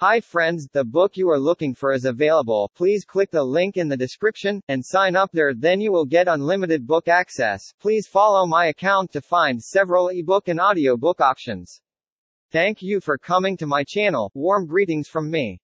Hi friends, the book you are looking for is available. Please click the link in the description and sign up there then you will get unlimited book access. Please follow my account to find several ebook and audiobook options. Thank you for coming to my channel. Warm greetings from me.